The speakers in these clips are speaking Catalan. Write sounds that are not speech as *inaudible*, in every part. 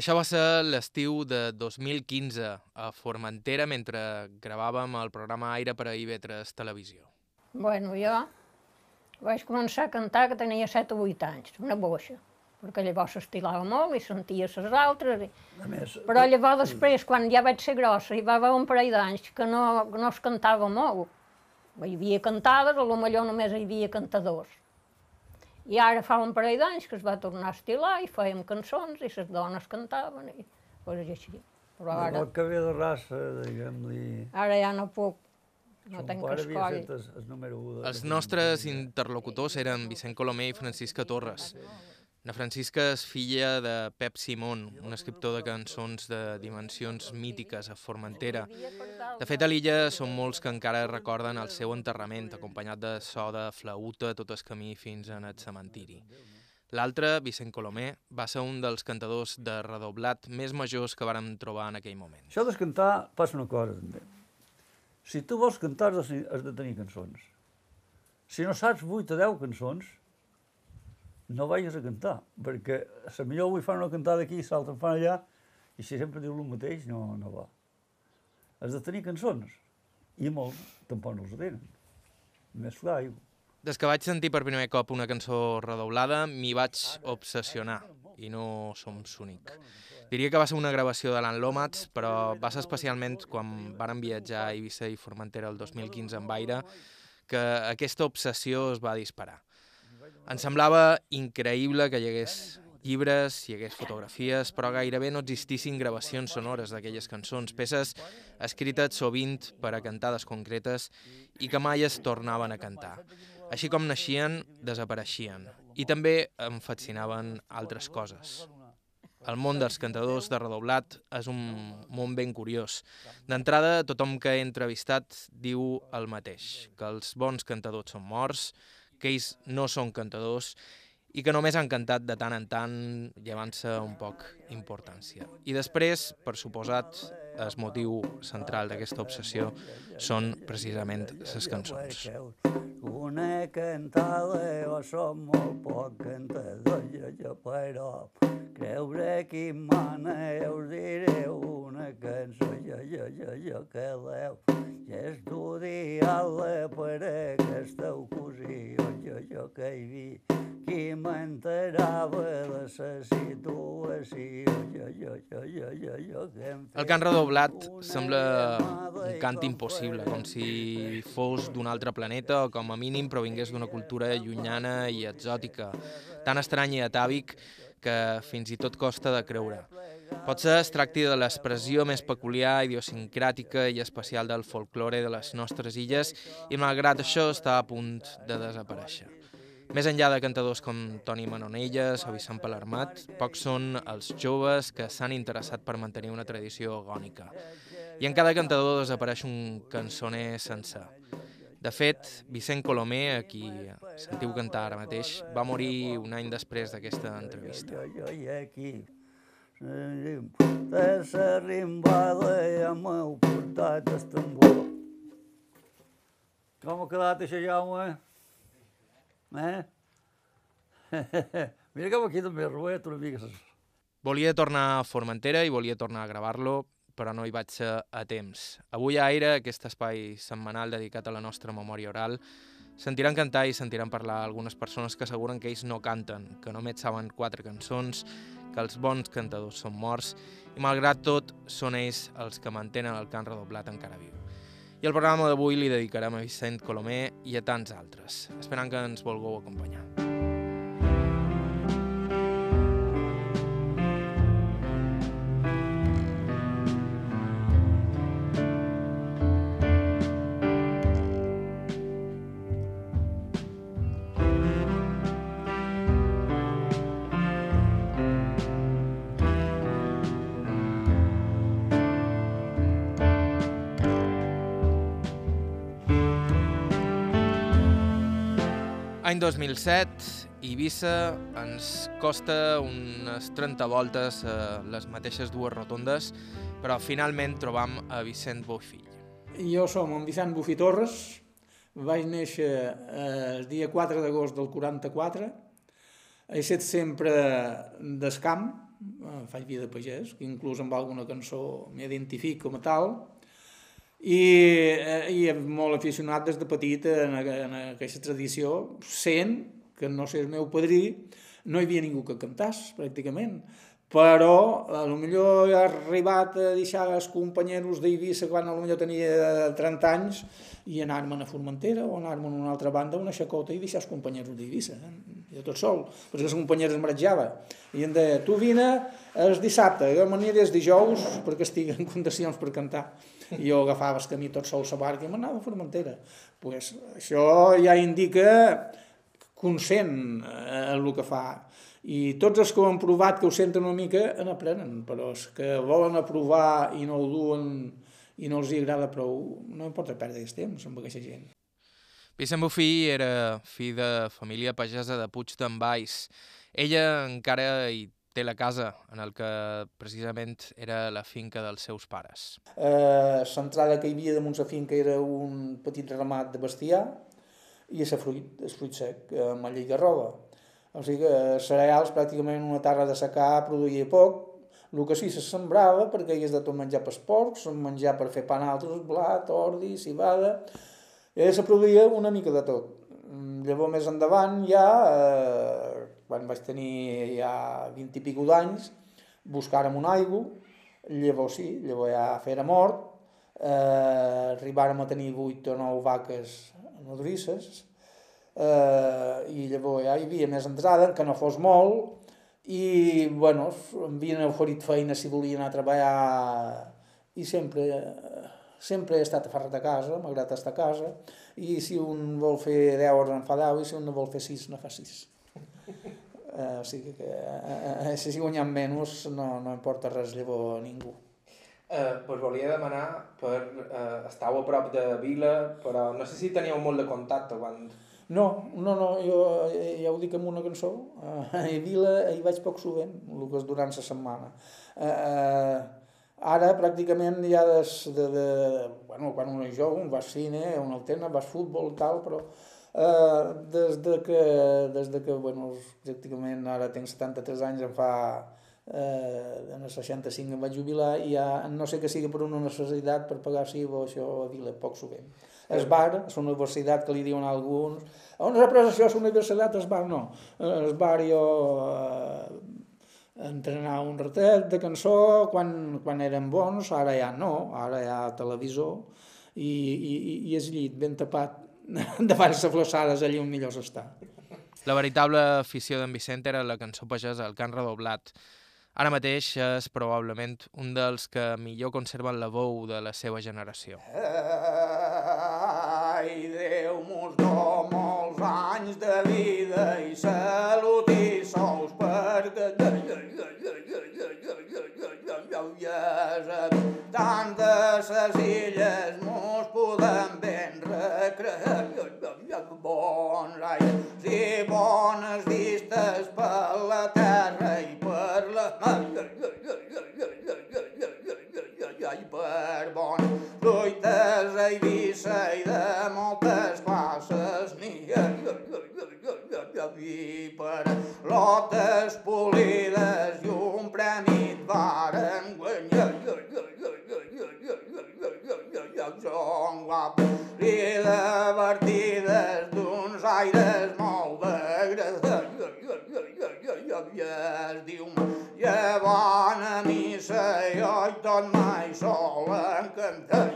Això va ser l'estiu de 2015 a Formentera mentre gravàvem el programa Aire per a IB3 Televisió. Bueno, jo vaig començar a cantar que tenia 7 o 8 anys, una boixa, perquè llavors s'estilava molt i sentia les altres. I... A més, Però llavors després, quan ja vaig ser grossa, hi va haver un parell d'anys que no, que no es cantava molt. Hi havia cantades, a lo millor només hi havia cantadors. I ara fa un parell d'anys que es va tornar a estilar i fèiem cançons i les dones cantaven i coses així. Però ara, el que ve de raça, diguem-li... ara ja no puc, no escoll. fet el, el número 1 de... Els nostres interlocutors eren Vicent Colomer i Francisca Torres. Na Francisca és filla de Pep Simón, un escriptor de cançons de dimensions mítiques a Formentera. De fet, a l'illa són molts que encara recorden el seu enterrament, acompanyat de so de flauta tot el camí fins en el cementiri. L'altre, Vicent Colomer, va ser un dels cantadors de redoblat més majors que vàrem trobar en aquell moment. Això de cantar passa una cosa, també. Si tu vols cantar has de tenir cançons. Si no saps 8 o 10 cançons, no vagis a cantar, perquè a millor avui fan una cantada aquí, l'altra fan allà, i si sempre diu el mateix, no, no va. Has de tenir cançons, i molts tampoc no els tenen. Més clar, i... Des que vaig sentir per primer cop una cançó redoblada, m'hi vaig obsessionar, i no som l'únic. Diria que va ser una gravació de l'Ann Lomax, però va ser especialment quan varen viatjar a Eivissa i Formentera el 2015 amb aire que aquesta obsessió es va disparar. Em semblava increïble que hi hagués llibres, hi hagués fotografies, però gairebé no existissin gravacions sonores d'aquelles cançons, peces escrites sovint per a cantades concretes i que mai es tornaven a cantar. Així com naixien, desapareixien. I també em fascinaven altres coses. El món dels cantadors de redoblat és un món ben curiós. D'entrada, tothom que he entrevistat diu el mateix, que els bons cantadors són morts, que ells no són cantadors i que només han cantat de tant en tant, llevant-se un poc importància. I després, per suposat, el motiu central d'aquesta obsessió són precisament les cançons. Una cantada, jo som molt poc cantador, però creure qui mana, jo us diré una cançó, jo, jo, jo, jo, que l'heu estudiat-la per aquesta ocasió, jo, jo, que hi vi, qui m'enterava de la situació, El cant redoblat sembla un cant impossible, com si fos d'un altre planeta o com a mínim provingués d'una cultura llunyana i exòtica, tan estrany i atàvic que fins i tot costa de creure. Potser es tracti de l'expressió més peculiar, idiosincràtica i especial del folklore de les nostres illes i malgrat això està a punt de desaparèixer. Més enllà de cantadors com Toni Manonelles o Vicent Palermat, pocs són els joves que s'han interessat per mantenir una tradició agònica. I en cada cantador desapareix un cançoner sencer. De fet, Vicent Colomer, a qui sentiu cantar ara mateix, va morir un any després d'aquesta entrevista. Jo, hi aquí. De la rimbada ja m'heu portat el. Com ha quedat això, Jaume? Eh? *laughs* Mira que aquí també robat una mica. Volia tornar a Formentera i volia tornar a gravar-lo, però no hi vaig ser a temps. Avui a Aire, aquest espai setmanal dedicat a la nostra memòria oral, sentiran cantar i sentiran parlar algunes persones que asseguren que ells no canten, que només saben quatre cançons, que els bons cantadors són morts i malgrat tot són ells els que mantenen el cant redoblat encara viu. I el programa d'avui li dedicarem a Vicent Colomer i a tants altres, esperant que ens volgueu acompanyar. Any 2007, Eivissa ens costa unes 30 voltes a les mateixes dues rotondes, però finalment trobam a Vicent Bofill. Jo som en Vicent Bufí Torres, vaig néixer eh, el dia 4 d'agost del 44, he estat sempre d'escamp, eh, faig vida de pagès, que inclús amb alguna cançó m'identifico com a tal, i, eh, i molt aficionat des de petit en, en aquesta tradició, sent que no sé el meu padrí, no hi havia ningú que cantàs, pràcticament però a lo millor he arribat a deixar els companyeros d'Eivissa quan a lo millor tenia 30 anys i anar-me'n a Formentera o anar-me'n a una altra banda, una xacota i deixar els companyeros d'Eivissa, eh? jo tot sol, perquè els companyeros em maratjava. I em deia, tu vine el dissabte, jo m'aniré dijous perquè estigui en condicions per cantar. I *laughs* jo agafava el camí tot sol a la barca i m'anava a Formentera. pues, això ja indica consent eh, el que fa i tots els que ho han provat, que ho senten una mica, n'aprenen, però els que volen aprovar i no ho duen i no els hi agrada prou, no importa perdre el temps amb aquesta gent. Vicent Bufí era fill de família pagesa de Puig d'en Baix. Ella encara hi té la casa en el que precisament era la finca dels seus pares. Eh, L'entrada que hi havia damunt la finca era un petit ramat de bestiar i a fruit, el fruit sec, amb la lligarroba. O sigui que cereals pràcticament una terra de secar produïa poc, el que sí se sembrava, perquè hi és de tot menjar pels porcs, menjar per fer pan altres, blat, ordi, cibada, i se produïa una mica de tot. Mm, llavors més endavant ja, eh, quan vaig tenir ja 20 i pico d'anys, buscàrem un aigua, llavors sí, llavors ja fera mort, eh, arribàrem a tenir 8 o 9 vaques nodrisses, eh, i llavors ja hi havia més entrada, que no fos molt, i bueno, em havien oferit feina si volia anar a treballar i sempre, sempre he estat aferrat a casa, m'agrada estar a casa, i si un vol fer 10 hores en fa 10 i si un no vol fer 6 no fa 6. Eh, o sigui que eh, si guanyant menys no, no importa res llavors a ningú. Eh, pues volia demanar per... Eh, estàu a prop de Vila, però no sé si teníeu molt de contacte quan no, no, no, jo eh, ja ho dic amb una cançó, a Vila hi vaig poc sovint, el que és durant la setmana. Eh, eh, ara pràcticament ja des de, de, bueno, quan un és jove, un va al cine, un al tema, va al futbol tal, però eh, des de que, des de que bueno, pràcticament ara tinc 73 anys, em fa eh, en el 65 em vaig jubilar i ja no sé que sigui per una necessitat per pagar si o això a Vila, poc sovint. Es bar, a la universitat que li diuen alguns, on has après això a la universitat, es bar no, es bar jo eh, entrenar un ratet de cançó quan, quan eren bons, ara ja no, ara ha televisor i, i, i és llit ben tapat davant les flossades allà on millor s'està. La veritable afició d'en Vicent era la cançó pagesa, el cant redoblat. Ara mateix és probablement un dels que millor conserven la veu de la seva generació. Ai, Déu mos do molts anys de vida i salut i sous perquè tant de ses illes mos podem ben recrear bons anys i bones vistes per la terra i per la mar i per bon fruites a Eivissa i de moltes classes n'hi ha i per lotes polides i un i divertides d'uns aires molt agradats i es diu ja bona missa i oi tot mai solen cantar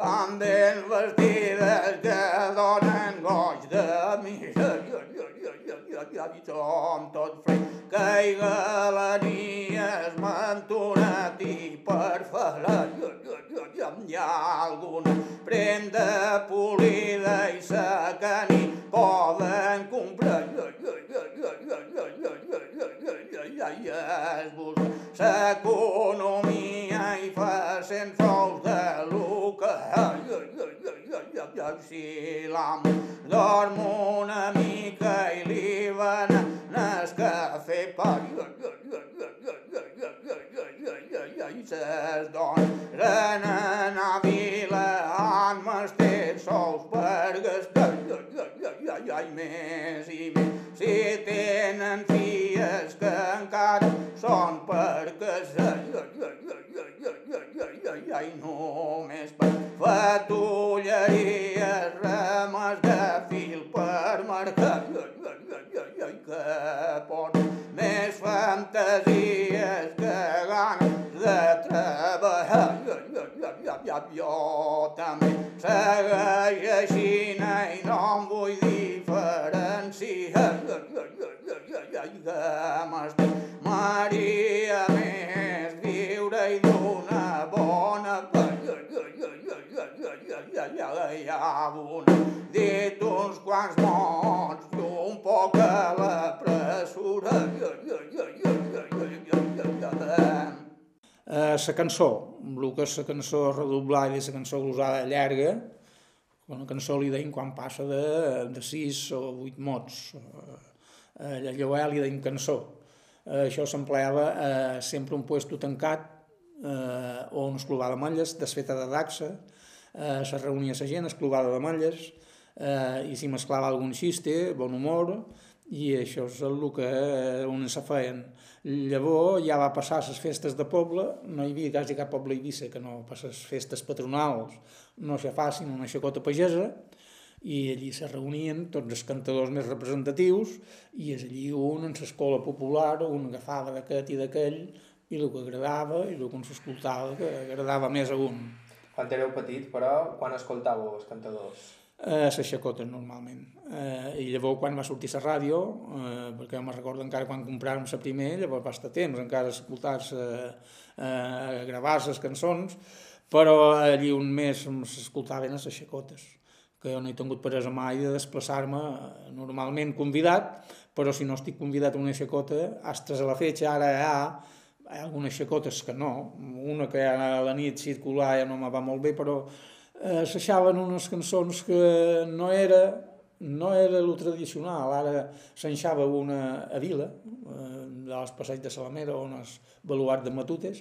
tan ben vestides que donen goig de missa i som tot fred caiga la nia es mantonat i per farà hi ha alguna prenda polida i seca ni poden comprar l'economia i fa cent sous de lo que si l'am dorm una mica i li van el cafè per i ses dones renen a vila han mestet sous per gastar i més i més si tenen filles que encara són per casar. Ai, només per fatulleries, un dit uns quants mots i un poc a la pressura. La uh, cançó, el que és la cançó redoblada i la cançó glosada llarga, una cançó li deim quan passa de, de sis o vuit mots. Uh, allò li deim cançó. Uh, això s'empleava uh, sempre un puesto tancat eh, o una esclovada de malles desfeta de daxa, eh, se reunia la gent, esclovada de malles, eh, i s'hi mesclava algun xiste, bon humor, i això és el que eh, on se feien. Llavors ja va passar les festes de poble, no hi havia quasi cap poble a Eivissa que no per les festes patronals no se facin una xacota pagesa, i allí se reunien tots els cantadors més representatius i és allí un en l'escola popular, un agafava d'aquest i d'aquell i el que agradava i el que ens escoltava que agradava més a un. Quan éreu petit, però, quan escoltàveu els cantadors? Eh, les normalment. Eh, I llavors, quan va sortir la ràdio, eh, perquè me recordo encara quan compràvem la primer, llavors va estar temps encara escoltar-se, eh, gravar les cançons, però allí un mes s'escoltaven les xacotes que jo no he tingut peresa mai de desplaçar-me eh, normalment convidat, però si no estic convidat a una xacota, astres a la fetge, ara hi ha hi ha algunes xacotes que no, una que a la nit circular ja no me va molt bé, però eh, s'aixaven unes cançons que no era no era el tradicional, ara s'enxava una a Vila, eh, dels passeig de Salamera, on és baluart de Matutes,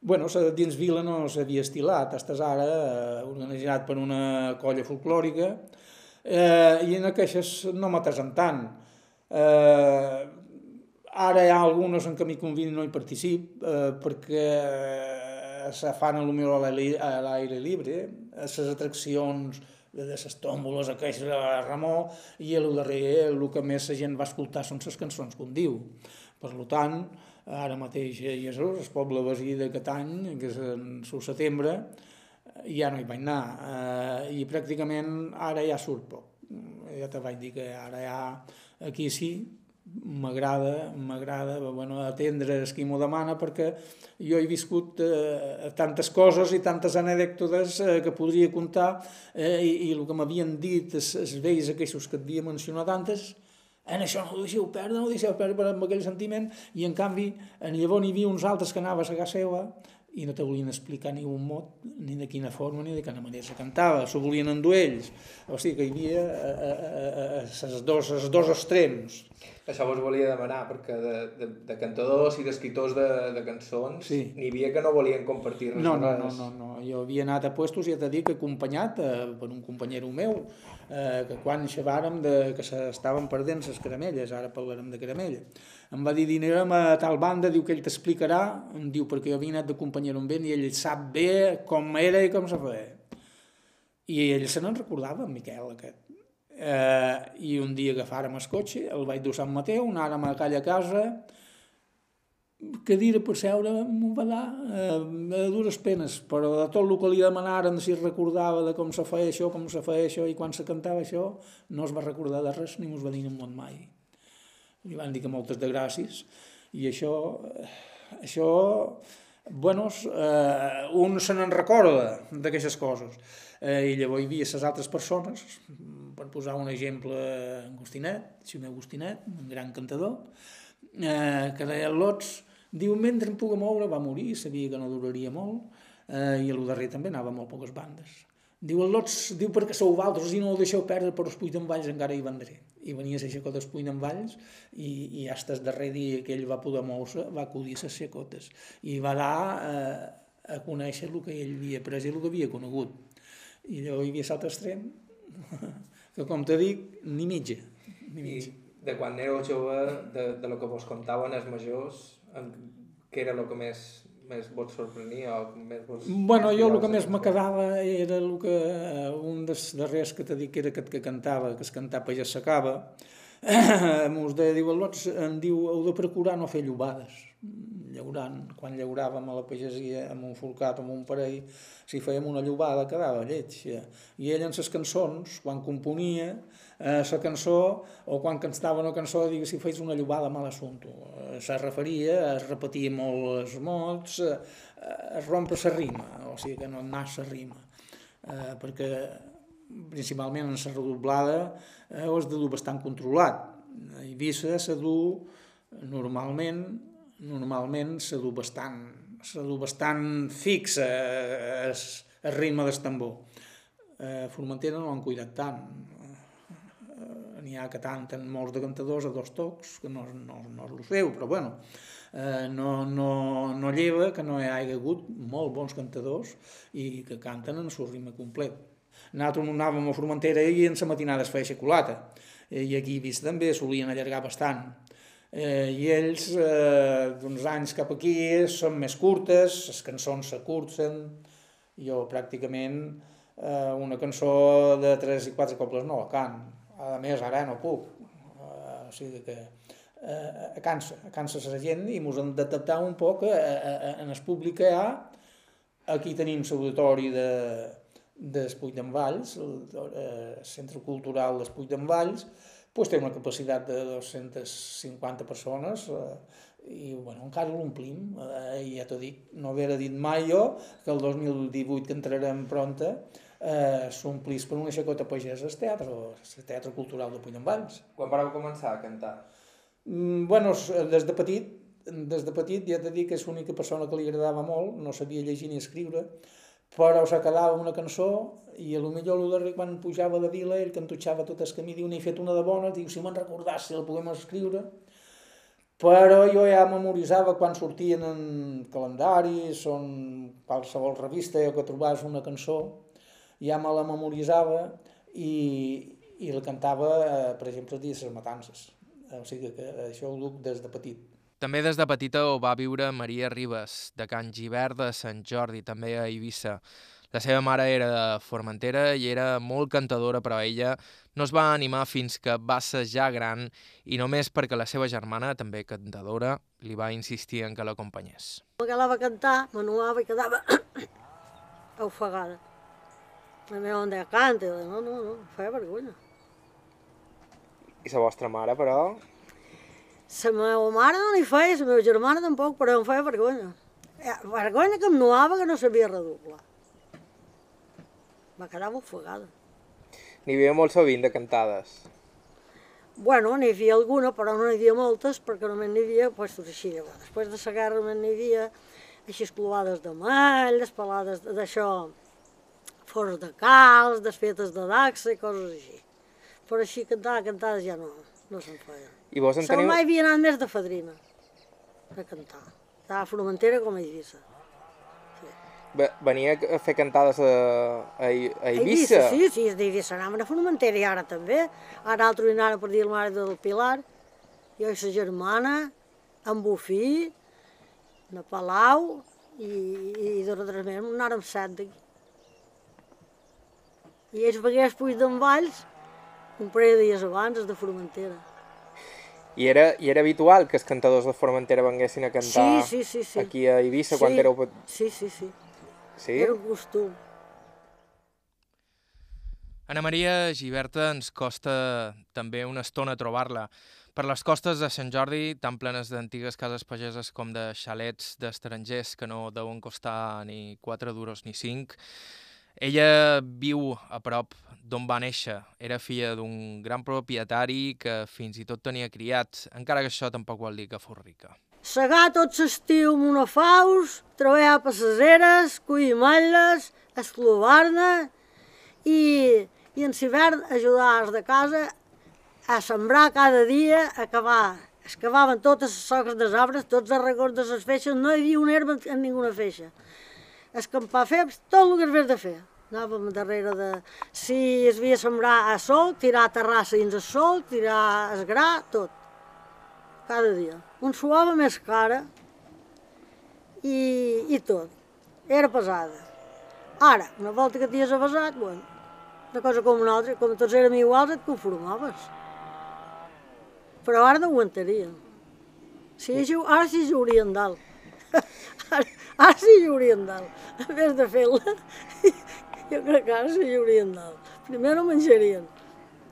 bueno, dins Vila no s'havia estilat, estàs ara eh, organitzat per una colla folclòrica, eh, i en aquestes no m'atesen tant. Eh, Ara hi ha algunes en què m'hi convini no hi particip, eh, perquè eh, se fan potser a l'aire lliure, a les atraccions de les tòmboles aquestes de Ramó, i el darrer el que més la gent va escoltar són les cançons com diu. Per tant, ara mateix a Jesús, el poble vecí d'aquest any, que és en el setembre, ja no hi vaig anar, eh, i pràcticament ara ja surt poc. Ja te vaig dir que ara ja aquí sí, m'agrada, m'agrada bueno, atendre qui m'ho demana perquè jo he viscut eh, tantes coses i tantes anècdotes eh, que podria contar eh, i, i el que m'havien dit els, els vells aquests que et havia mencionat antes en això no ho deixeu perdre, no ho deixeu perdre amb aquell sentiment i en canvi en llavors n'hi havia uns altres que anaves a casa seva i no te volien explicar ni un mot, ni de quina forma, ni de quina manera se cantava, s'ho volien endur ells. O sigui que hi havia eh, eh, eh, dos, els dos extrems. Això vos volia demanar, perquè de, de, de cantadors i d'escriptors de, de cançons sí. n'hi havia que no volien compartir res. No, no, no, no, no. Jo havia anat a puestos i ja t'he dit que acompanyat eh, per un companyero meu, eh, que quan xavàrem de, que s'estaven perdent les caramelles, ara parlarem de caramella, em va dir, dinarem a tal banda, diu que ell t'explicarà, em diu, perquè jo havia anat d'acompanyar un vent i ell sap bé com era i com se feia. I ell se n'en recordava, en Miquel, aquest. Eh, I un dia agafàrem el cotxe, el vaig dur Sant Mateu, anàrem a aquella casa, cadira per seure m'ho va dar eh, a dures penes, però de tot el que li demanaren si recordava de com se feia això, com se feia això i quan se cantava això, no es va recordar de res ni mos va dir en món mai li van dir que moltes de gràcies, i això, això bueno, eh, un se n'en recorda d'aquestes coses. Eh, I llavors hi havia les altres persones, per posar un exemple, Agustinet, Ximé Agustinet, un gran cantador, eh, que deia Lots, diu, mentre em puga moure, va morir, sabia que no duraria molt, eh, i a lo darrer també anava molt poques bandes. Diu, el Lots, diu, perquè sou valtres i no ho deixeu perdre, però els d'en Valls encara hi vendré i venia la xacota d'Espuny Valls i, i hasta el darrer dia que ell va poder moure va acudir a les xacotes i va dar eh, a conèixer el que ell havia pres i el que havia conegut. I llavors hi havia l'altre extrem, *laughs* que com te dic, ni mitja. Ni mitja. I de quan éreu jove, de, de lo que vos contaven els majors, en, què era el que més, més vos sorprenia o més vos... Bueno, jo el que més me quedava era el que, eh, un dels darrers que t'he dit que era aquest que cantava, que es cantava ja s'acaba, *clears throat* mos deia, diu, em diu, heu de procurar no fer llobades. Llaurant, quan llauràvem a la pagesia amb un forcat, amb un parell, si fèiem una llobada quedava lleig. I ell en ses cançons, quan componia eh, la cançó, o quan cantava una cançó, diu, si feis una llobada mal assumpto. Eh, se referia, es repetia molt els mots, eh, es rompre la rima, o sigui que no anàs la rima. Eh, perquè principalment en la redoblada eh, ho has de dur bastant controlat. A Eivissa se du normalment normalment se du bastant bastant fixa el, el ritme del tambor. Eh, Formentera no l'han cuidat tant. Eh, N'hi ha que canten molts de cantadors a dos tocs, que no, no, no és el seu, però bueno, eh, no, no, no lleva que no hi hagi hagut molt bons cantadors i que canten en el seu ritme complet. Nosaltres anàvem a Formentera i en la matinada es feia xocolata. I aquí a Eivissa també solien allargar bastant. Eh, I ells, eh, d'uns anys cap aquí, són més curtes, les cançons s'acurcen. Jo pràcticament eh, una cançó de 3 i 4 cobles no la cant. A més, ara no puc. Eh, o sigui que eh, cansa, cansa la gent i ens hem d'adaptar un poc a, a, a, en el públic que hi ha. Aquí tenim l'auditori de, del Puig d'en Valls, el, el Centre Cultural del Puig d'en Valls, pues té una capacitat de 250 persones eh, i bueno, encara l'omplim. Eh, ja t'ho dic, no haver dit mai jo que el 2018 que entrarem pronta eh, s'omplís per una xacota pagesa el teatre, el Teatre Cultural de Valls. Quan vareu començar a cantar? Mm, bueno, des de petit, des de petit ja t'he dit que és l'única persona que li agradava molt, no sabia llegir ni escriure, però se quedava una cançó i a lo millor el darrer quan pujava la vila ell cantutxava tot el camí, diu, n'he fet una de bona, diu, si me'n recordàs, si la podem escriure. Però jo ja memoritzava quan sortien en calendaris o en qualsevol revista que trobàs una cançó, ja me la memoritzava i, i la cantava, eh, per exemple, dies de les matances. O sigui que això ho duc des de petit. També des de petita ho va viure Maria Ribes, de Can Givert de Sant Jordi, també a Eivissa. La seva mare era de Formentera i era molt cantadora, però ella no es va animar fins que va ser ja gran i només perquè la seva germana, també cantadora, li va insistir en que l'acompanyés. que la va cantar, m'anuava i quedava *coughs* ofegada. La meva deia, canta, no, no, no, feia vergonya. I la vostra mare, però... La meva mare no n'hi feia, la meva germana tampoc, però em feia vergonya. Eh, Vergonya que em nuava que no sabia redoblar. Me quedava ofegada. N'hi havia molt sovint de cantades. Bueno, n'hi havia alguna, però no n'hi havia moltes, perquè només n'hi havia puestos així. Llavors, després de la guerra només n'hi havia així clovades de mall, espalades de- d'això, forts de calç, desfetes de daxa i coses així. Però així cantar, cantades ja no, no se'n feien. I vos en teniu... mai havia anat més de fadrina a cantar. Estava a Formentera com a Eivissa. Ve- Venia a fer cantades a, a, I- a Eivissa? Sí, sí, d'Eivissa anaven a Formentera i ara també. Ara altres anaven per dir el mare del Pilar, jo i sa germana, en Bufí, de Palau, i, i de més anàrem set d'aquí. I ells vegués Puig d'en Valls un parell de dies abans, els de Formentera. I era, I era habitual que els cantadors de Formentera venguessin a cantar Sí, sí, sí, sí. aquí a Eivissa quan sí, éreu... pet- Sí, sí, sí. Sí? Era un costum. Ana Maria Giberta ens costa també una estona trobar-la. Per les costes de Sant Jordi, tan plenes d'antigues cases pageses com de xalets d'estrangers que no deuen costar ni 4 duros ni 5, ella viu a prop d'on va néixer. Era filla d'un gran propietari que fins i tot tenia criats, encara que això tampoc vol dir que fos rica. Segar tot l'estiu amb una faus, treballar per les eres, collir malles, esclovar-ne i, i en l'hivern ajudar els de casa a sembrar cada dia, a cavar. Es cavaven totes les soques dels arbres, tots els racons de les feixes, no hi havia una herba en ninguna feixa. Escampar fems, tot el que es hagués de fer. Anàvem darrere de... Si es havia sembrar a sol, tirar a terrassa dins el sol, tirar a esgrà, tot. Cada dia. Un suava més cara i, i tot. Era pesada. Ara, una volta que t'hies avasat, bueno, una cosa com una altra, com tots érem iguals, et conformaves. Però ara no aguantaria. Sí, ju- ara sí jugarien dalt. *laughs* Ara, ara sí jugarien dalt. En vez de fer-la, *laughs* jo crec que ara sí jugarien dalt. Primer no menjarien.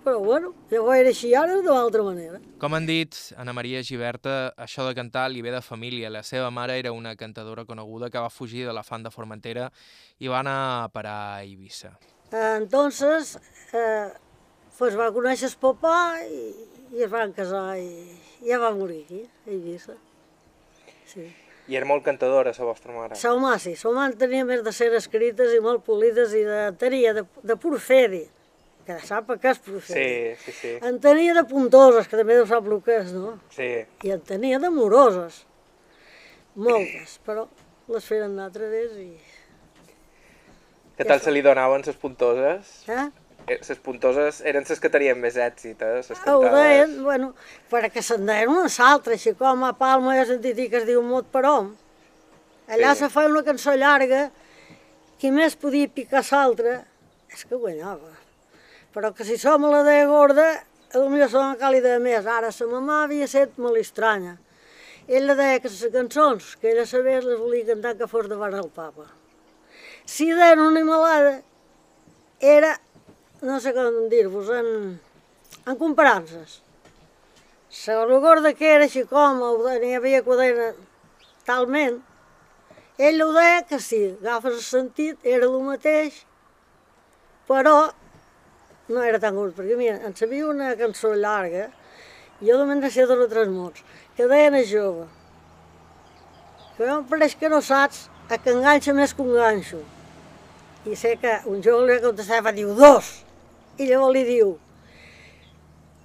Però bueno, ja ho era així, ara és d'una altra manera. Com han dit, Anna Maria Giberta, això de cantar li ve de família. La seva mare era una cantadora coneguda que va fugir de la fan de Formentera i va anar a parar a Eivissa. Eh, Entonces, eh, pues va conèixer el papà i, i es van casar i ja va morir aquí, a Eivissa. Sí. I era molt cantadora, la vostra mare. Sa home, sí, sa home en tenia més de ser escrites i molt polides i de, tenia de, de pur fer-hi, que sap què és pur fer sí, sí, En tenia de puntoses, que també deu sap el que és, no? sí. I en tenia d'amoroses, moltes, *clears throat* però les feren través i... Què tal se li donaven les puntoses? Eh? Les puntoses eren les que tenien més èxit, eh? Les Ho deien, bueno, perquè se'n deien una s'altra, així com a Palma he sentit que es diu Mot per hom. Allà Sí. se feia una cançó llarga, qui més podia picar l'altra, és que guanyava. Però que si som a la de gorda, potser som a càlida més. Ara, sa mamà havia set molt estranya. Ella deia que les cançons que ella sabia les volia cantar que fos davant el papa. Si deien una animalada, era, no sé com dir-vos, en, en comparances. La gorda que era així com, n'hi havia que ho deien talment, ell ho deia que sí, agafes el sentit, era el mateix, però no era tan gust, perquè mira, en sabia una cançó llarga, i jo només sé dos o tres mots, que deien a jove, que em pareix que no saps a que enganxa més que un ganxo. I sé que un jove li contestava, diu, dos, i llavors li diu,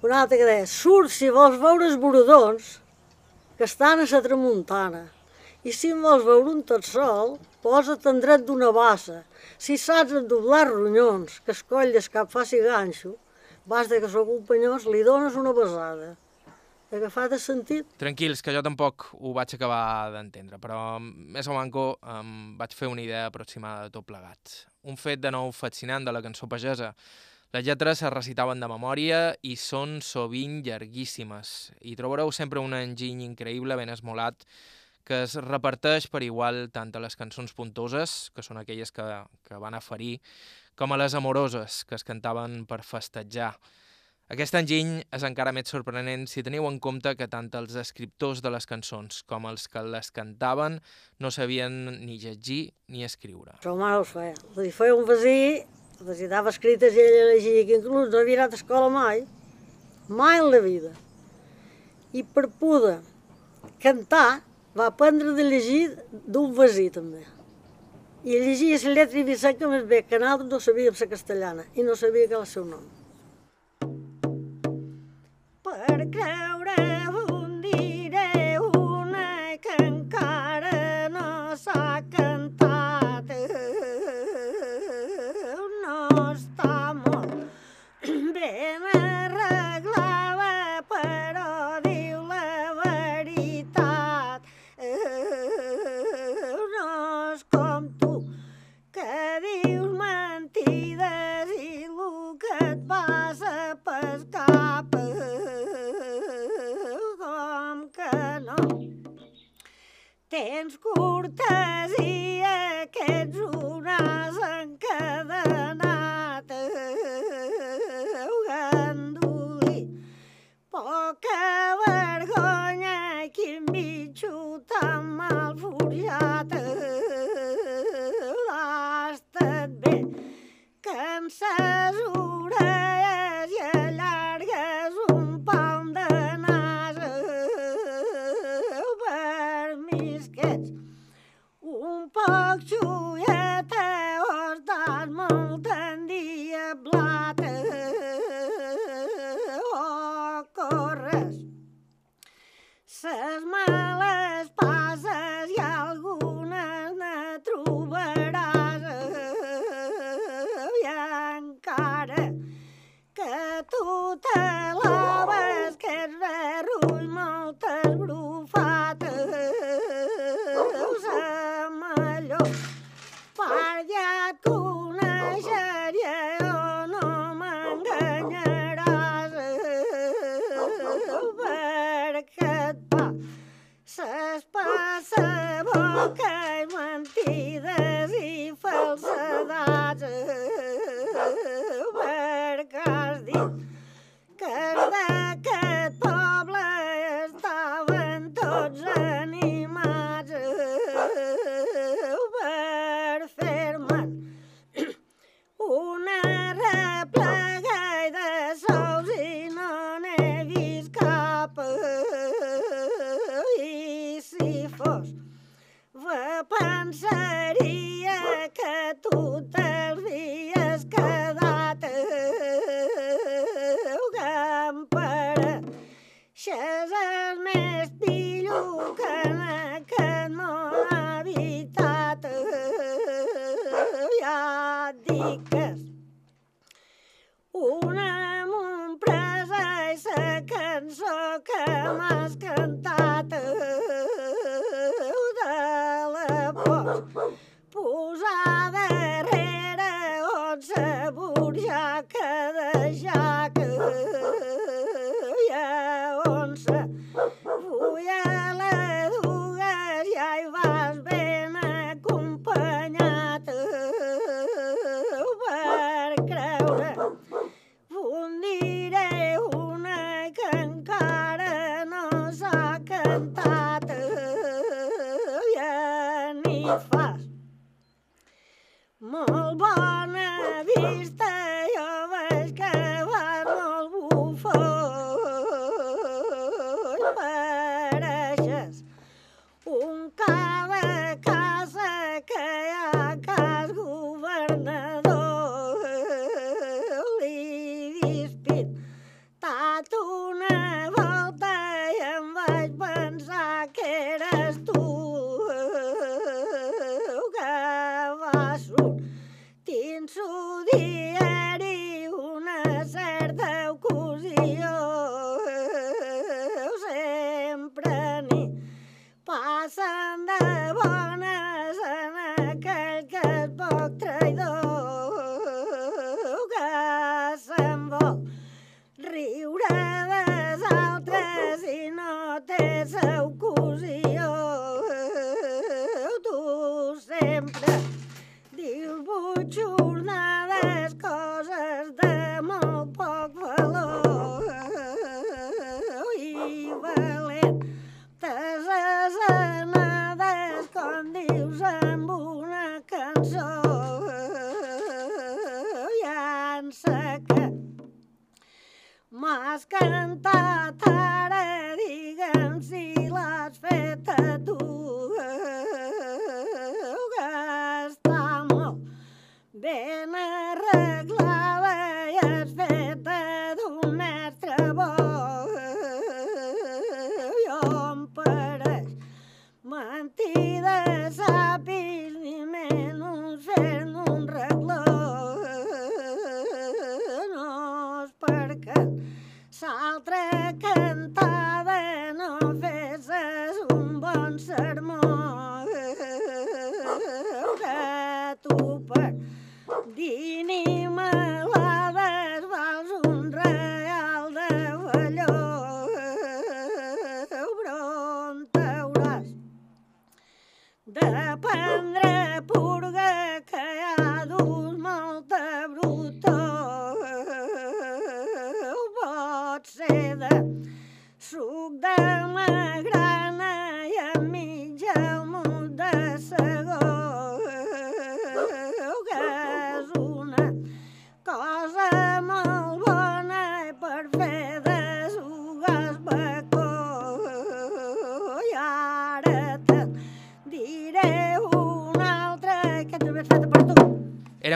un altre que deia, surt si vols veure els borodons que estan a la tramuntana. I si en vols veure un tot sol, posa't en dret d'una bassa. Si saps endoblar ronyons, que es coll des cap faci ganxo, vas de que sóc companyós, li dones una besada. Agafat el sentit, Tranquils, que jo tampoc ho vaig acabar d'entendre, però més o manco em vaig fer una idea aproximada de tot plegat. Un fet de nou fascinant de la cançó pagesa. Les lletres es recitaven de memòria i són sovint llarguíssimes. I trobareu sempre un enginy increïble, ben esmolat, que es reparteix per igual tant a les cançons puntoses, que són aquelles que, que van a ferir, com a les amoroses, que es cantaven per festejar. Aquest enginy és encara més sorprenent si teniu en compte que tant els escriptors de les cançons com els que les cantaven no sabien ni llegir ni escriure. Però mare ho feia. Dir, feia un vesí, les dava escrites i ella llegia, que inclús no havia anat a escola mai, mai en la vida. I per poder cantar va aprendre de llegir d'un vesí també. I llegia la lletra i que més bé que nosaltres no sabíem la castellana i no sabia que era el seu nom. periòdiques. Una amb un presa i la cançó que m'has cantat de la por. Posar darrere on se burja que deixar que seu cosí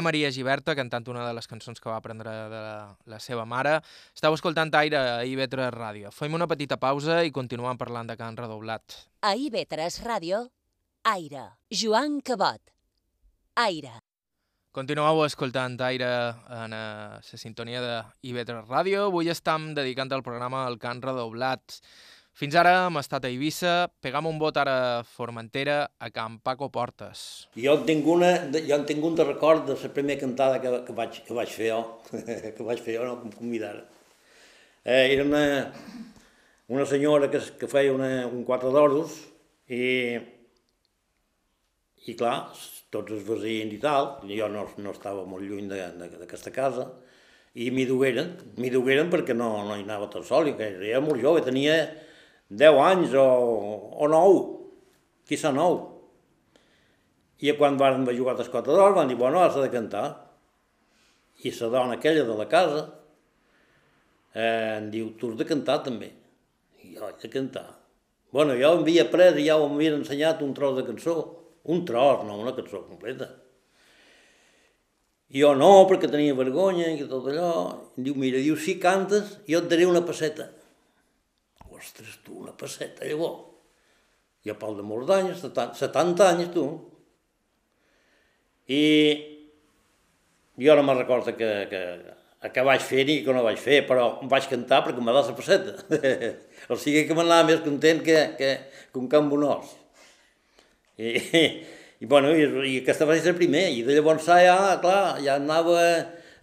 Maria Giberta cantant una de les cançons que va aprendre de la, la seva mare. Estau escoltant Aire a IB3 Ràdio. Fem una petita pausa i continuem parlant de Can redoblat. A IB3 Ràdio, Aire. Joan Cabot. Aire. Continueu escoltant Aire en eh, la sintonia de IB3 Ràdio. Avui estem dedicant el programa al Can redoblat. Fins ara hem estat a Eivissa, pegam un vot ara a Formentera, a Can Paco Portes. Jo en tinc, una, jo en tinc un de record de la primera cantada que, que, vaig, que vaig fer jo, *laughs* que vaig fer jo, no, que em. Eh, era una, una senyora que, que feia una, un quatre d'oros i, i clar, tots els veïns i tal, jo no, no estava molt lluny d'aquesta casa, i m'hi dugueren, m'hi dugueren perquè no, no hi anava tot sol, i que era molt jove, tenia 10 anys o, o 9, quizà 9. I quan van jugar a quatre d'or van dir, bueno, has de cantar. I la dona aquella de la casa eh, em diu, tu has de cantar també. I jo, de cantar. Bueno, jo havia après i ja m'havia ensenyat un tros de cançó. Un tros, no una cançó completa. I jo no, perquè tenia vergonya i tot allò. Diu, mira, diu, si cantes, jo et daré una passeta. Ostres, tu, una passeta, llavors. Jo pal de molts anys, 70 anys, tu. I jo no me'n recordo que, que, que vaig fer ni que no vaig fer, però em vaig cantar perquè m'ha dat la passeta. *laughs* o sigui que m'anava més content que, que, que un camp bonós. I, i, *laughs* i, bueno, i, i aquesta va ser el primer, i de llavors ja, clar, ja anava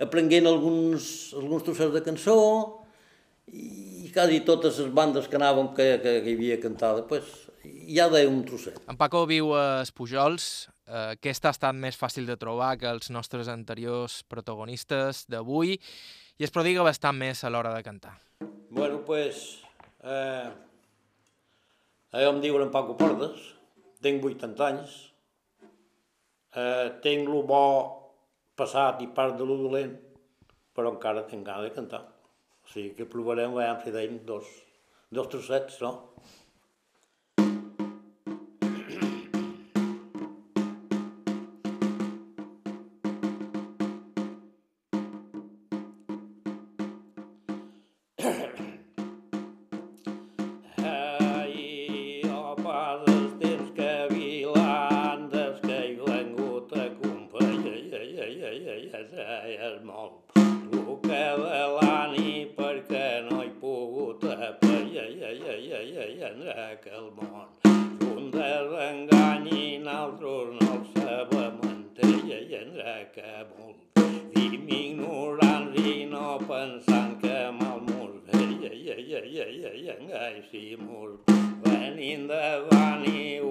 aprenent alguns, alguns trossets de cançó, i quasi totes les bandes que anàvem que, que, que hi havia cantat, pues, ja deia un trosset. En Paco viu a Espujols, eh, aquesta ha estat més fàcil de trobar que els nostres anteriors protagonistes d'avui i es prodiga bastant més a l'hora de cantar. Bueno, pues, eh, jo em diuen en Paco Portes, tinc 80 anys, eh, tinc lo bo passat i part de lo dolent, però encara tinc ganes de cantar. O sigui que provarem, veiem si deim dos, dos trossets, no? Sa fa poc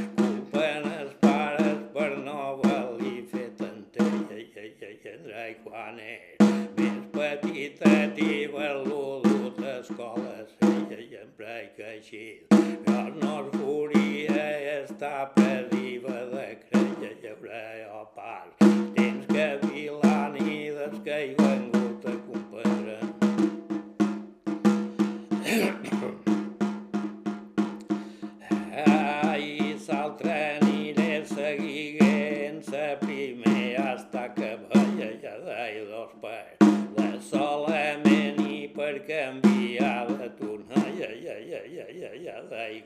guys, yeah.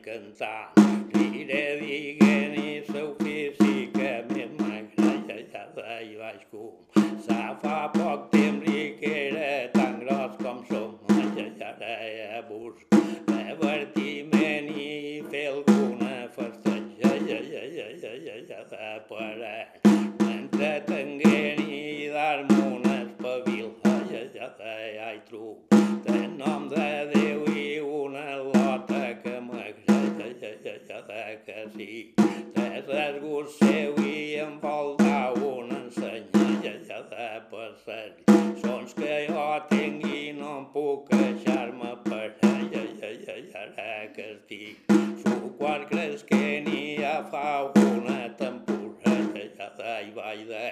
Era tan gros com som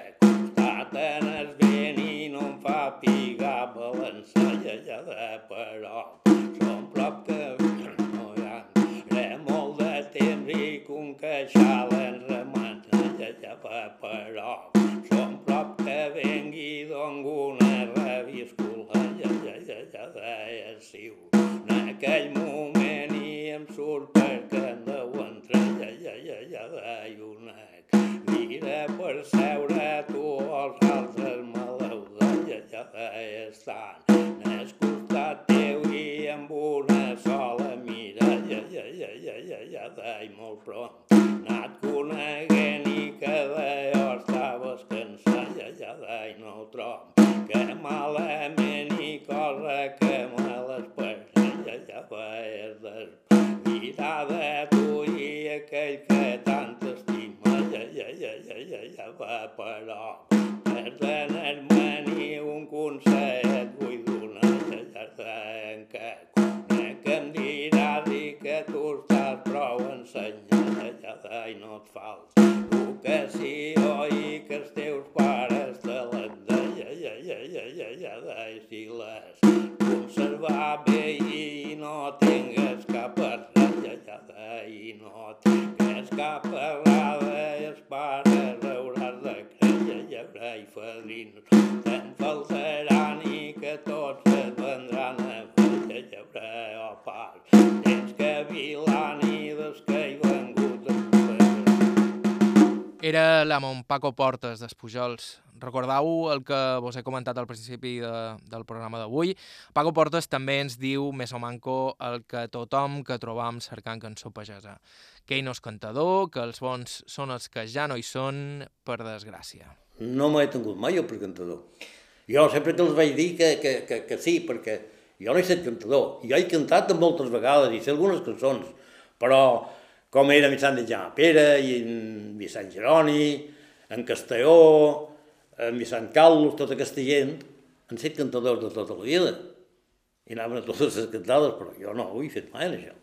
vaig de costat en el vent i no em fa pigar balançar ja, ja, però som prop que no hi ha res molt de temps i com queixal en remant ja, ja, però som prop que vengui dongo una reviscula ja, ja, ja, ja, ja, siu en aquell moment i em surt perquè em deu entrar ja, ja, ja, ja, ja, i mira per seure tu els altres maleuda ja, ja, ja, estan al costat teu i amb una sola mira ja, ja, ja, ja, ja, ja, ja, i molt pront anat coneguent i cada jo estaves cansat ja, ja, ja, i no ho trob que malament i cosa que me l'espera ja, ja, ja, és desvirar de tu i però és d'anar-me ni un consell vull donar ja, ja, ja, en què conec que em diràs i que tu estàs prou ja, ja, i no et falta educació i que els teus pares te l'han ja, i si les conservar bé i no tingues cap errada, i no tingues cap errada, i els i fadrins, te'n faltaran i que tots et vendran a veure, hi haurà o pas, tens que vilar ni des que hi vengut Era l'amo Paco Portes d'Espujols. Recordau el que vos he comentat al principi de, del programa d'avui. Paco Portes també ens diu, més o manco, el que tothom que trobam cercant cançó pagesa. Que ell no és cantador, que els bons són els que ja no hi són, per desgràcia. No m'he tingut mai jo per cantador. Jo sempre que els vaig dir que, que, que, que sí, perquè jo no he estat cantador. Jo he cantat moltes vegades i sé algunes cançons, però com era Vicent de Jaume Pere i en Vicent Geroni, en Castelló, en Vicent Carlos, tota aquesta gent, han set cantadors de tota la vida. I anaven a totes les cantades, però jo no ho he fet mai, això.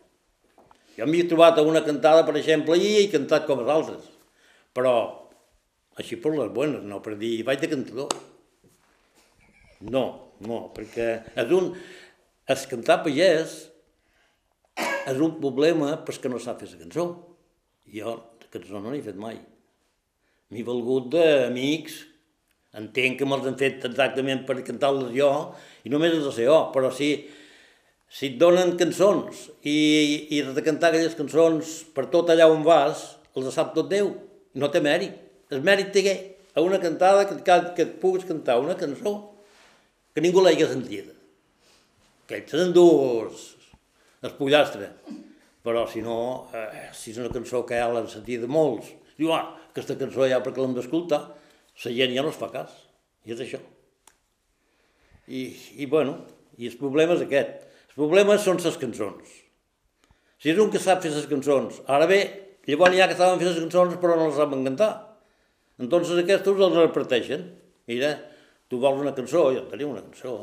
Jo m'hi he trobat a una cantada, per exemple, i he cantat com els altres. Però així per les bones, no per dir vaig de cantador. No, no, perquè és un... Es cantar pagès és un problema perquè no sap fer la cançó. Jo cançó no n'he fet mai. M'he valgut d'amics, entenc que me'ls han fet exactament per cantar-les jo, i només els sé jo, però si, si et donen cançons i, i has de cantar aquelles cançons per tot allà on vas, els sap tot Déu, no té mèrit. El mèrit té a una cantada que, que, que et puguis cantar una cançó que ningú l'hagi sentida. Que ell se n'endú el pollastre. Però si no, eh, si és una cançó que ja l'han sentit molts, diu, ah, aquesta cançó ja perquè l'hem d'escoltar, la gent ja no es fa cas. I és això. I, i bueno, i el problema és aquest. Els problemes són les cançons. Si és un que sap fer les cançons, ara bé, llavors n'hi ha que saben fer les cançons però no les saben cantar. Entonces aquests els reparteixen. Mira, tu vols una cançó, jo tenia una cançó.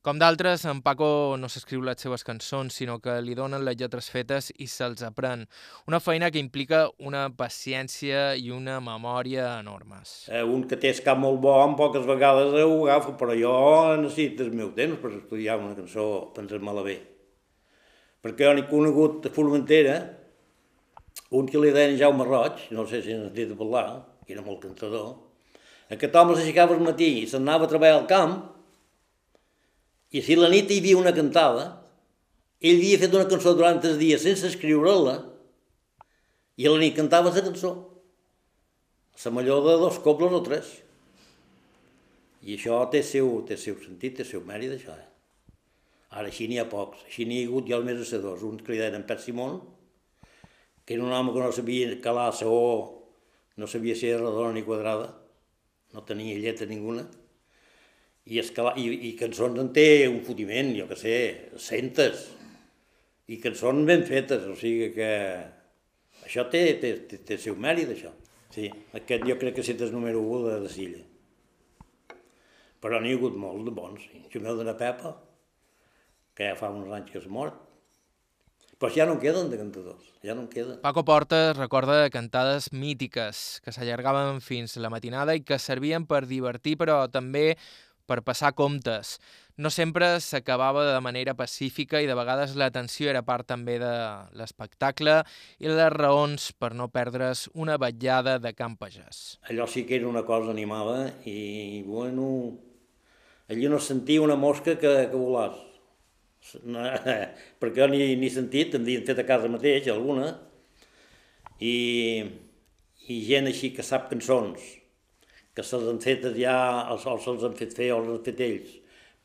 Com d'altres, en Paco no s'escriu les seves cançons, sinó que li donen les lletres fetes i se'ls aprèn. Una feina que implica una paciència i una memòria enormes. Eh, un que té el cap molt bo, en poques vegades ho agafa, però jo necessito el meu temps per estudiar una cançó, pensar-me-la bé. Perquè jo n'he conegut a Formentera, un que li deien Jaume Roig, no sé si n'has dit de parlar, que era molt cantador, aquest home s'aixecava al matí i s'anava a treballar al camp, i si la nit hi havia una cantada, ell havia fet una cançó durant el dia sense escriure-la, i a la nit cantava la cançó. La millor de dos cobles o tres. I això té seu, té seu sentit, té seu mèrit, això. Eh? Ara així n'hi ha pocs. Així n'hi ha hagut ja almenys ser dos. Un que li deien en Pet Simón, que era un home que no sabia calar la O, no sabia si era redona ni quadrada, no tenia lletra ninguna, i, escalar, i, i cançons en té un fotiment, jo que sé, centes, i cançons ben fetes, o sigui que això té, té, té, té el seu mèrit, això. Sí, aquest jo crec que és número 1 de, de Silla. Però n'hi ha hagut molt de bons. Sí. Xumeu de la Pepa, que ja fa uns anys que és mort, però ja no en queden de cantadors, ja no en queden. Paco Porta recorda cantades mítiques que s'allargaven fins la matinada i que servien per divertir, però també per passar comptes. No sempre s'acabava de manera pacífica i de vegades la tensió era part també de l'espectacle i les raons per no perdre's una vetllada de campejars. Allò sí que era una cosa animada i, bueno, allí no sentia una mosca que, que volàs. No, *laughs* perquè jo ni, ni sentit, em havien fet a casa mateix, alguna, i, i gent així que sap cançons, que se'ls han fet ja, o se'ls han fet fer els han fet ells,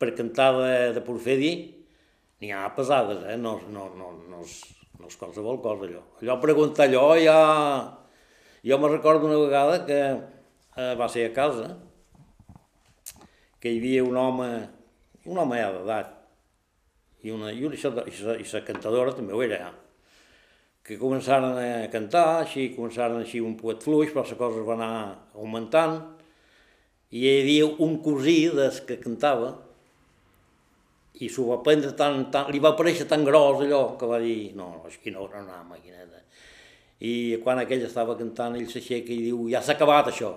per cantar de, de Porfedi, n'hi ha pesades, eh? no, no, no, no, és, no és qualsevol cosa allò. Allò preguntar allò ja... Jo me recordo una vegada que eh, va ser a casa, que hi havia un home, un home ja d'edat, i una, i, una, i, la, i cantadora també ho era que començaren a cantar, així, començaren així un poet fluix, però la cosa va anar augmentant, i hi havia un cosí des que cantava, i s'ho va prendre tan, tan, li va aparèixer tan gros allò que va dir, no, no, quina hora una maquineta. I quan aquell estava cantant, ell s'aixeca i diu, ja s'ha acabat això.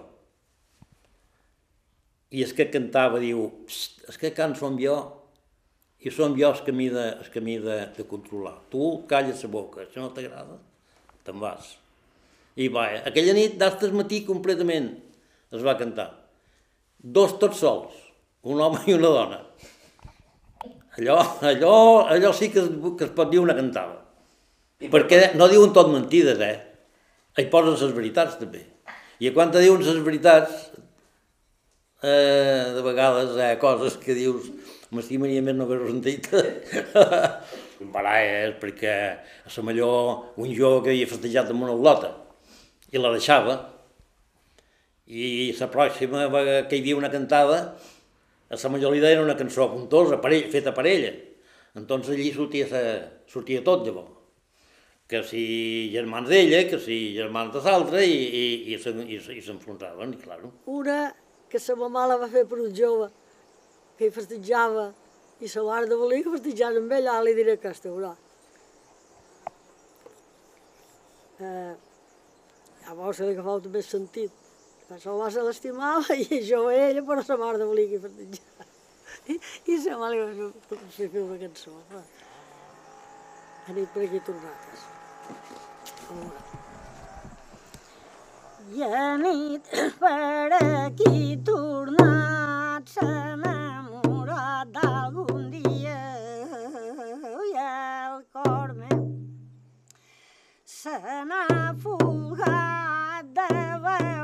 I és que cantava, diu, és que can som jo, i som jo el camí de, el camí de, de controlar. Tu calles la boca, això no t'agrada, te'n vas. I va, aquella nit, d'altres matí completament, es va cantar. Dos tots sols, un home i una dona. Allò, allò, allò sí que es, que es pot dir una cantada. Perquè no diuen tot mentides, eh? Hi posen les veritats, també. I quan te diuen les veritats, eh, de vegades hi ha coses que dius m'estimaria més no haver-ho sentit. *laughs* Baralles, perquè a la millor un jove que havia festejat amb una olota i la deixava, i la pròxima que hi havia una cantada, a la millor li deien una cançó puntosa, per ell, feta per ella. Entonces allí sortia, sa, sortia tot, llavors. Que si germans d'ella, que si germans de l'altre, i, i, i, i, i s'enfrontaven, claro. Una que sa mamà la va fer per un jove, que hi festejava, i sa mare de volia que festejava amb ella, li diré que estaurà. Eh, llavors se li agafava també sentit. La seva se l'estimava i jo a ella, però sa mare de volia que hi festejava. I, i sa mare li va fer una cançó. Va. A nit per aquí tornates. I a nit per aquí tornat s'ha d'algun dia i el cor meu se n'ha folgat de veure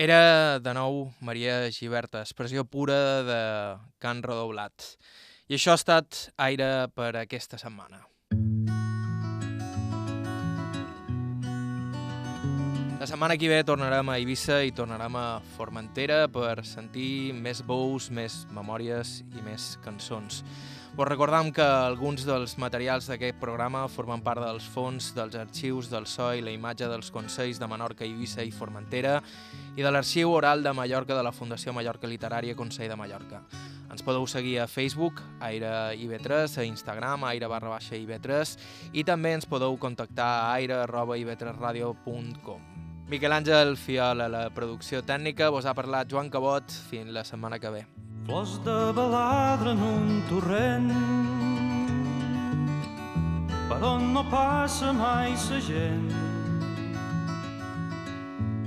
Era, de nou, Maria Giberta, expressió pura de Can Redoblat. I això ha estat Aire per aquesta setmana. La setmana que ve tornarem a Eivissa i tornarem a Formentera per sentir més bous, més memòries i més cançons. Us recordam que alguns dels materials d'aquest programa formen part dels fons dels arxius del SO i la imatge dels Consells de Menorca, Eivissa i Formentera i de l'arxiu oral de Mallorca de la Fundació Mallorca Literària Consell de Mallorca. Ens podeu seguir a Facebook, Aire IB3, a Instagram, aire barra baixa IB3 i també ens podeu contactar a aire arroba ib3radio.com. Miquel Àngel Fiol a la producció tècnica, vos ha parlat Joan Cabot, fins la setmana que ve. Flors de baladre en un torrent. Per on no passa mai sa gent.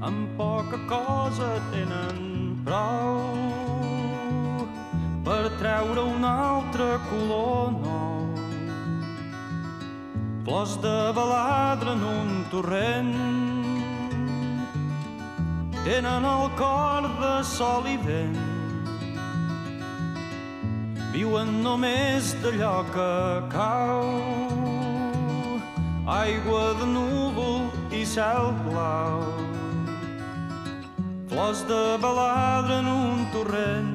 Amb poca cosa tenen prou per treure un altre color nou. Flors de baladre en un torrent. Tenen el cor de sol i vent viuen només d'allò que cau. Aigua de núvol i cel blau. Flors de baladre en un torrent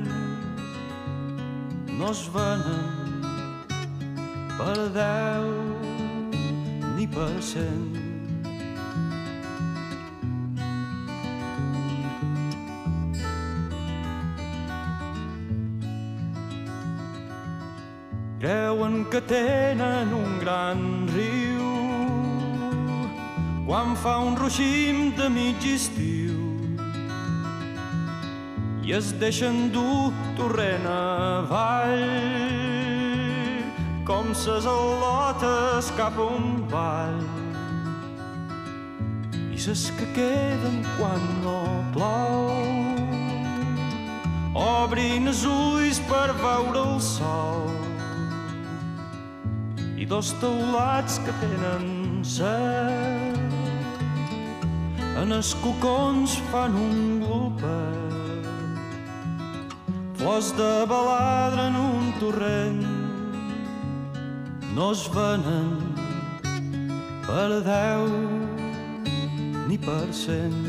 no es venen per deu ni per cent. Que tenen un gran riu. Quan fa un ruixim de mig estiu i es deixen dur torrent avall com ses al·lotes cap a un ball. I ses que queden quan no plou obrin els ulls per veure el sol dos teulats que tenen set en els cocons fan un glopet flors de baladre en un torrent. No es venen per deu ni per cent